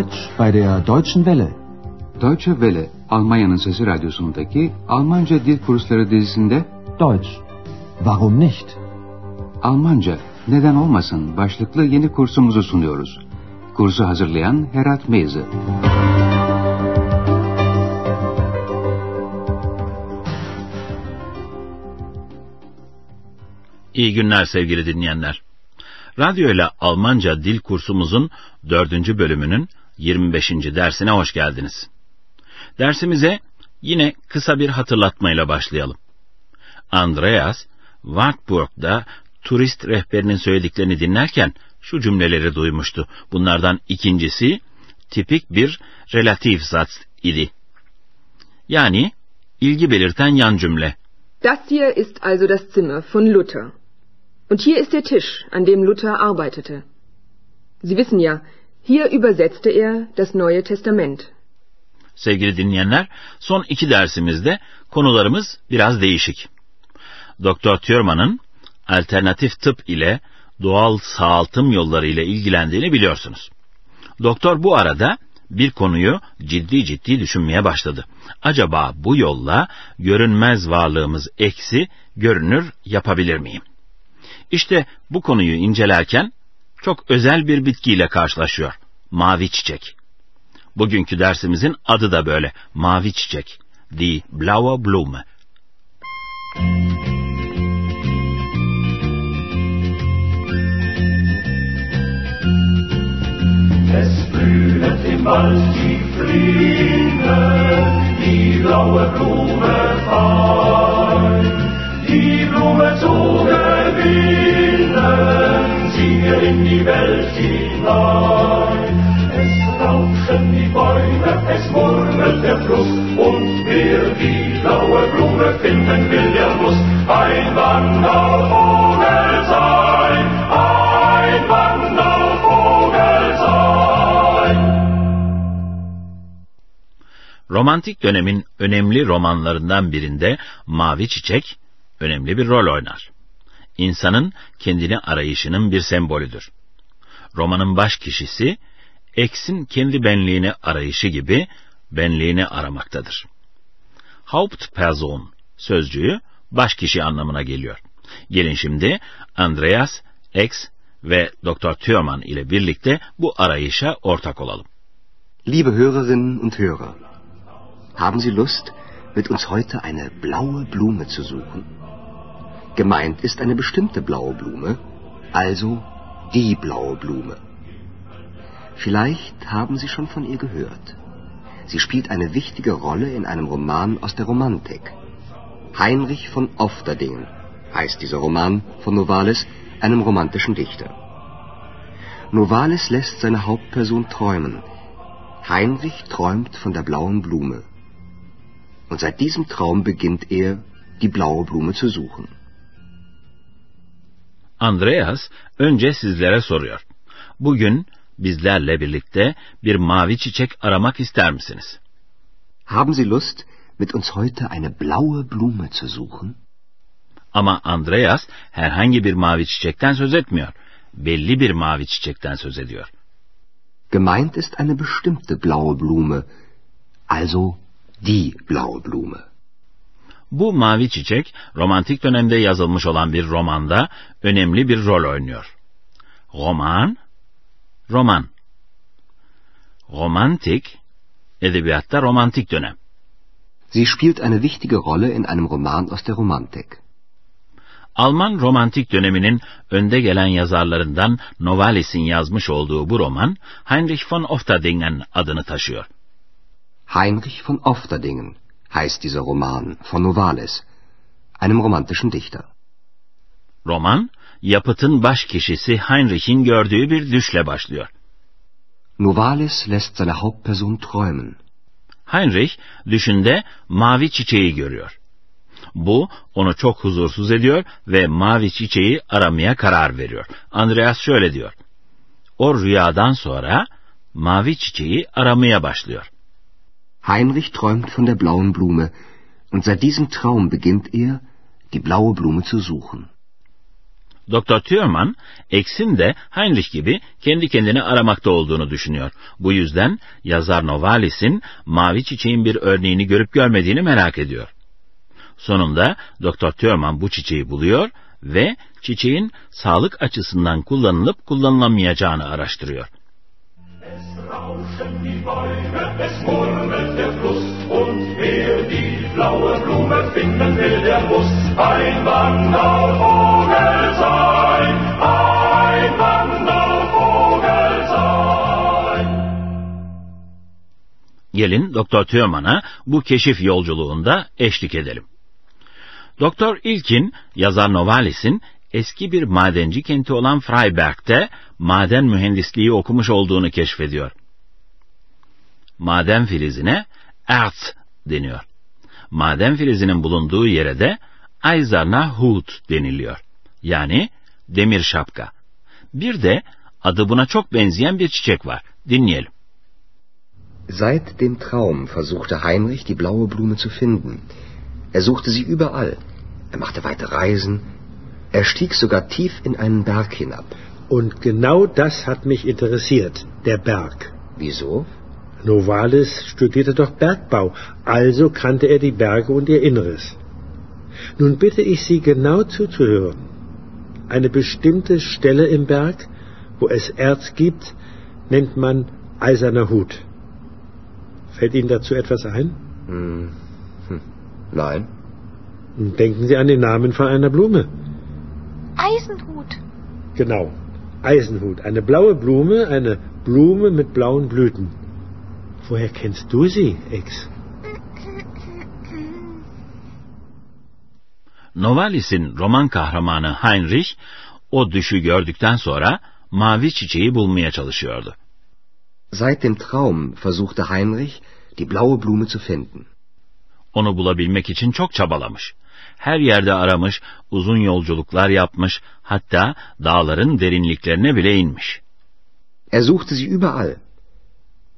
Deutsch bei der Deutschen Welle. Deutsche Welle, Almanya'nın Sesi Radyosu'ndaki Almanca Dil Kursları dizisinde Deutsch. Warum nicht? Almanca neden olmasın başlıklı yeni kursumuzu sunuyoruz. Kursu hazırlayan Herat Meyzi. İyi günler sevgili dinleyenler. Radyo ile Almanca dil kursumuzun dördüncü bölümünün 25. dersine hoş geldiniz. Dersimize yine kısa bir hatırlatmayla başlayalım. Andreas, Wartburg'da turist rehberinin söylediklerini dinlerken şu cümleleri duymuştu. Bunlardan ikincisi tipik bir relatif zat idi. Yani ilgi belirten yan cümle. Das hier ist also das Zimmer von Luther. Und hier ist der Tisch, an dem Luther arbeitete. Sie wissen ja, hier übersetzte er das Neue Testament. Sevgili dinleyenler, son iki dersimizde konularımız biraz değişik. Doktor Thurman'ın alternatif tıp ile doğal sağaltım yolları ile ilgilendiğini biliyorsunuz. Doktor bu arada bir konuyu ciddi ciddi düşünmeye başladı. Acaba bu yolla görünmez varlığımız eksi görünür yapabilir miyim? İşte bu konuyu incelerken çok özel bir bitkiyle karşılaşıyor. Mavi çiçek. Bugünkü dersimizin adı da böyle. Mavi çiçek. Die blaue Blume. Es blühet im Wald die Fliege, die blaue Blume fein. Romantik dönemin önemli romanlarından birinde Mavi Çiçek önemli bir rol oynar. İnsanın kendini arayışının bir sembolüdür. Romanın baş kişisi, X'in kendi benliğini arayışı gibi benliğini aramaktadır. Hauptperson sözcüğü baş kişi anlamına geliyor. Gelin şimdi Andreas, X ve Dr. Thürmann ile birlikte bu arayışa ortak olalım. Liebe Hörerinnen und Hörer, haben Sie Lust, mit uns heute eine blaue Blume zu suchen? Gemeint ist eine bestimmte blaue Blume, also die blaue Blume. Vielleicht haben Sie schon von ihr gehört. Sie spielt eine wichtige Rolle in einem Roman aus der Romantik. Heinrich von Ofterdingen heißt dieser Roman von Novalis, einem romantischen Dichter. Novalis lässt seine Hauptperson träumen. Heinrich träumt von der blauen Blume. Und seit diesem Traum beginnt er, die blaue Blume zu suchen. Andreas önce sizlere soruyor. Bugün bizlerle birlikte bir mavi çiçek aramak ister misiniz? Haben Sie Lust, mit uns heute eine blaue Blume zu suchen? Ama Andreas herhangi bir mavi çiçekten söz etmiyor. Belli bir mavi çiçekten söz ediyor. Gemeint ist eine bestimmte blaue Blume, also die blaue Blume. Bu mavi çiçek romantik dönemde yazılmış olan bir romanda önemli bir rol oynuyor. Roman, roman. Romantik, edebiyatta romantik dönem. Sie spielt eine wichtige Rolle in einem Roman aus der Romantik. Alman romantik döneminin önde gelen yazarlarından Novalis'in yazmış olduğu bu roman, Heinrich von Ofterdingen adını taşıyor. Heinrich von Ofterdingen heißt dieser Roman von Novalis, einem romantischen Dichter. Roman, yapıtın baş kişisi Heinrich'in gördüğü bir düşle başlıyor. Novalis lässt seine Hauptperson träumen. Heinrich düşünde mavi çiçeği görüyor. Bu onu çok huzursuz ediyor ve mavi çiçeği aramaya karar veriyor. Andreas şöyle diyor. O rüyadan sonra mavi çiçeği aramaya başlıyor. Heinrich träumt von der blauen Blume, und seit diesem Traum beginnt er, die blaue Blume zu suchen. Doktor Thürmann, X'in de Heinrich gibi kendi kendini aramakta olduğunu düşünüyor. Bu yüzden yazar Novalis'in mavi çiçeğin bir örneğini görüp görmediğini merak ediyor. Sonunda Doktor Thürmann bu çiçeği buluyor ve çiçeğin sağlık açısından kullanılıp kullanılamayacağını araştırıyor. Es Gelin Doktor Thürmann'a bu keşif yolculuğunda eşlik edelim. Doktor İlkin, yazar Novalis'in eski bir madenci kenti olan Freiberg'te maden mühendisliği okumuş olduğunu keşfediyor. Maden filizine Erz deniyor. Maden filizinin bulunduğu yere de Eiserne Hut deniliyor. Yani demir şapka. Bir de adı buna çok benzeyen bir çiçek var. Dinleyelim. Seit dem Traum versuchte Heinrich, die blaue Blume zu finden. Er suchte sie überall. Er machte weite Reisen. Er stieg sogar tief in einen Berg hinab. Und genau das hat mich interessiert, der Berg. Wieso? Novalis studierte doch Bergbau, also kannte er die Berge und ihr Inneres. Nun bitte ich Sie genau zuzuhören. Eine bestimmte Stelle im Berg, wo es Erz gibt, nennt man eiserner Hut. Fällt Ihnen dazu etwas ein? Hm. Hm. Nein. Denken Sie an den Namen von einer Blume. Eisenhut. Genau. Eisenhut. Eine blaue Blume, eine Blume mit blauen Blüten. Woher kennst du sie, Ex? Novalis'in roman kahramanı Heinrich o düşü gördükten sonra mavi çiçeği bulmaya çalışıyordu. Seit dem Traum versuchte Heinrich, die blaue Blume zu finden. Onu bulabilmek için çok çabalamış. Her yerde aramış, uzun yolculuklar yapmış, hatta dağların derinliklerine bile inmiş. Er suchte sie überall.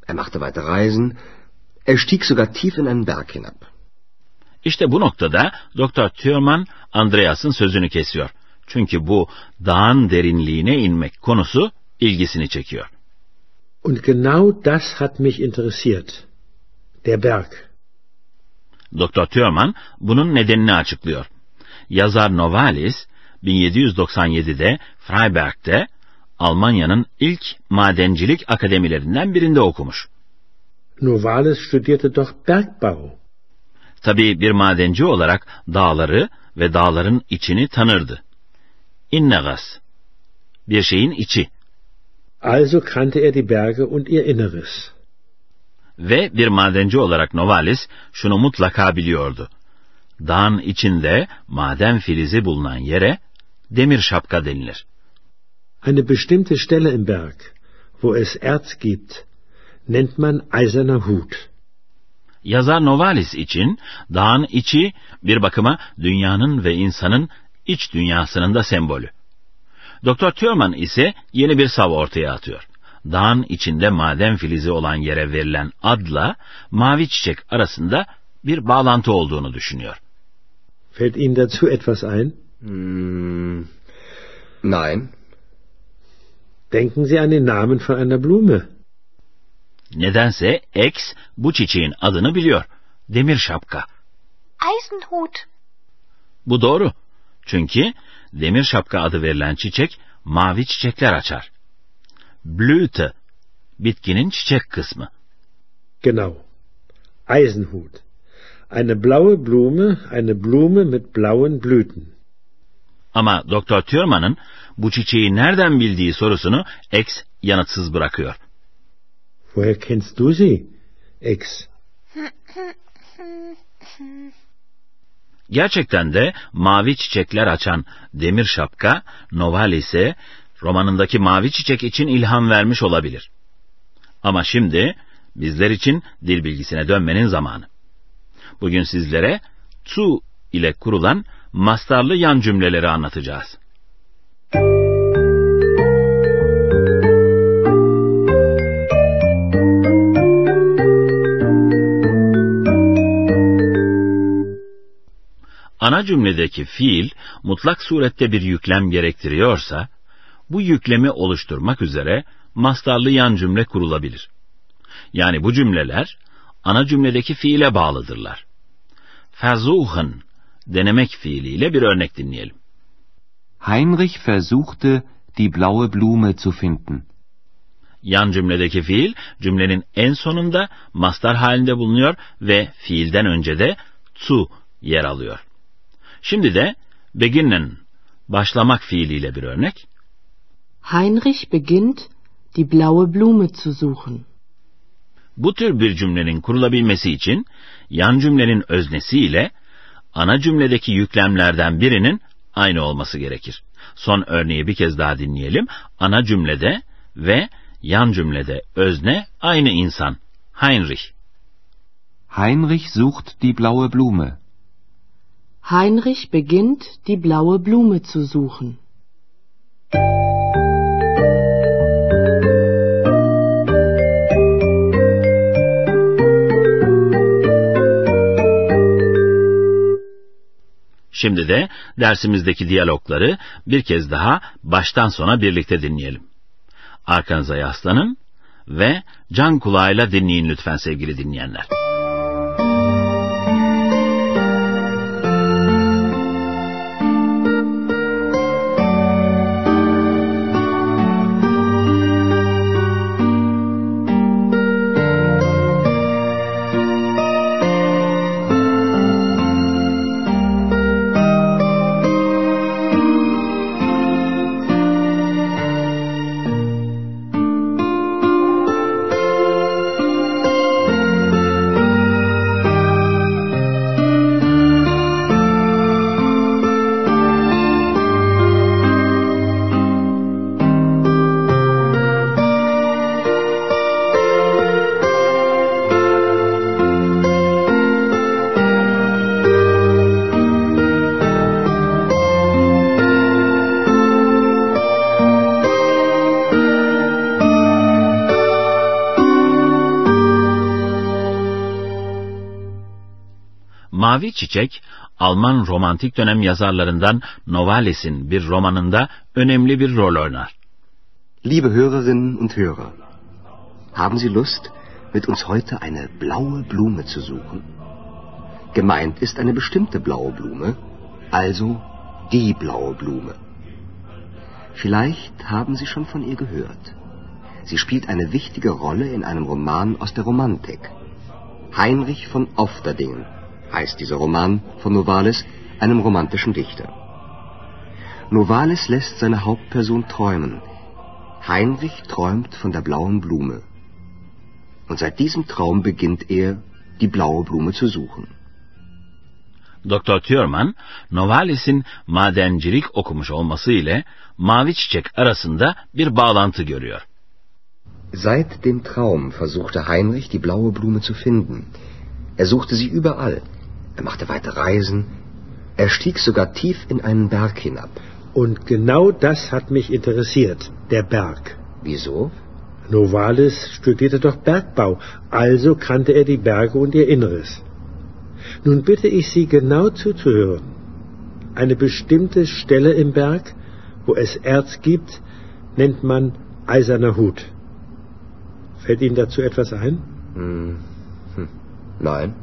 Er machte weite Reisen. Er stieg sogar tief in einen Berg hinab. İşte bu noktada Doktor Thürmann Andreas'ın sözünü kesiyor. Çünkü bu dağın derinliğine inmek konusu ilgisini çekiyor. Und genau das hat mich interessiert. Der Berg. Doktor Thürmann bunun nedenini açıklıyor. Yazar Novalis 1797'de Freiberg'de Almanya'nın ilk madencilik akademilerinden birinde okumuş. Novalis studierte doch Bergbau. Tabii bir madenci olarak dağları ve dağların içini tanırdı. Inneres, bir şeyin içi Also kannte er die Berge und ihr Inneres. ve bir madenci olarak Novalis şunu mutlaka biliyordu. Dağın içinde maden filizi bulunan yere demir şapka denilir. Eine bestimmte Stelle im Berg, wo es Erz gibt, nennt man eiserner Hut. Yazar Novalis için dağın içi bir bakıma dünyanın ve insanın iç dünyasının da sembolü. Doktor Thürmann ise yeni bir sav ortaya atıyor. Dağın içinde maden filizi olan yere verilen adla mavi çiçek arasında bir bağlantı olduğunu düşünüyor. Fällt Ihnen dazu etwas ein? Hm. Nein. Denken Sie an den Namen von einer Blume. Nedense X bu çiçeğin adını biliyor. Demir şapka. Eisenhut. Bu doğru. Çünkü demir şapka adı verilen çiçek mavi çiçekler açar. Blüte, bitkinin çiçek kısmı. Genau. Eisenhut. Eine blaue Blume, eine Blume mit blauen Blüten. Ama Doktor Thürmann'ın bu çiçeği nereden bildiği sorusunu X yanıtsız bırakıyor. Woher kennst du sie, Ex? Gerçekten de mavi çiçekler açan demir şapka Novalis'e romanındaki mavi çiçek için ilham vermiş olabilir. Ama şimdi bizler için dil bilgisine dönmenin zamanı. Bugün sizlere tu ile kurulan mastarlı yan cümleleri anlatacağız. Ana cümledeki fiil mutlak surette bir yüklem gerektiriyorsa, bu yüklemi oluşturmak üzere mastarlı yan cümle kurulabilir. Yani bu cümleler ana cümledeki fiile bağlıdırlar. Versuchen, denemek fiiliyle bir örnek dinleyelim. Heinrich versuchte, die blaue Blume zu finden. Yan cümledeki fiil cümlenin en sonunda mastar halinde bulunuyor ve fiilden önce de zu yer alıyor. Şimdi de beginnen, başlamak fiiliyle bir örnek. Heinrich beginnt, die blaue Blume zu suchen. Bu tür bir cümlenin kurulabilmesi için yan cümlenin öznesi ile ana cümledeki yüklemlerden birinin aynı olması gerekir. Son örneği bir kez daha dinleyelim. Ana cümlede ve yan cümlede özne aynı insan. Heinrich. Heinrich sucht die blaue Blume. Heinrich beginnt, die blaue Blume zu suchen. Şimdi de dersimizdeki diyalogları bir kez daha baştan sona birlikte dinleyelim. Arkanıza yaslanın ve can kulağıyla dinleyin lütfen sevgili dinleyenler. Mavi Çiçek, Alman romantik dönem yazarlarından Novales'in bir romanında önemli bir rol oynar. Liebe Hörerinnen und Hörer, haben Sie Lust, mit uns heute eine blaue Blume zu suchen? Gemeint ist eine bestimmte blaue Blume, also die blaue Blume. Vielleicht haben Sie schon von ihr gehört. Sie spielt eine wichtige Rolle in einem Roman aus der Romantik. Heinrich von Ofterdingen heißt dieser Roman von Novalis, einem romantischen Dichter. Novalis lässt seine Hauptperson träumen. Heinrich träumt von der blauen Blume. Und seit diesem Traum beginnt er, die blaue Blume zu suchen. Dr. Thürmann, Novalis'in madencilik okumuş olması ile Mavi Çiçek arasında bir bağlantı görüyor. Seit dem Traum versuchte Heinrich, die blaue Blume zu finden. Er suchte sie überall. Er machte weite Reisen. Er stieg sogar tief in einen Berg hinab. Und genau das hat mich interessiert, der Berg. Wieso? Novalis studierte doch Bergbau, also kannte er die Berge und ihr Inneres. Nun bitte ich Sie genau zuzuhören. Eine bestimmte Stelle im Berg, wo es Erz gibt, nennt man eiserner Hut. Fällt Ihnen dazu etwas ein? Hm. Hm. Nein.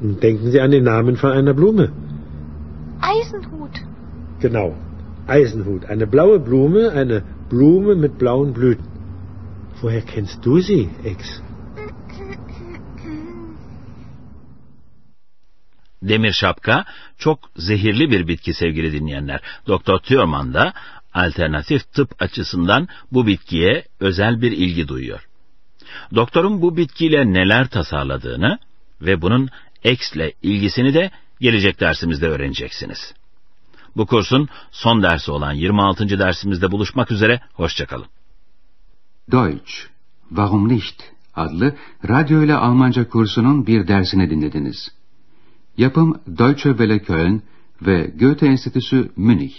Denken Sie an den Namen von einer Blume. Eisenhut. Genau, Eisenhut. Eine blaue Blume, eine Blume mit blauen Blüten. Woher kennst du sie, Ex? Demir şapka çok zehirli bir bitki sevgili dinleyenler. Doktor Thürmann da alternatif tıp açısından bu bitkiye özel bir ilgi duyuyor. Doktorun bu bitkiyle neler tasarladığını ve bunun X ile ilgisini de gelecek dersimizde öğreneceksiniz. Bu kursun son dersi olan 26. dersimizde buluşmak üzere, hoşçakalın. Deutsch, Warum nicht? adlı radyo ile Almanca kursunun bir dersini dinlediniz. Yapım Deutsche Welle Köln ve Goethe Enstitüsü Münih.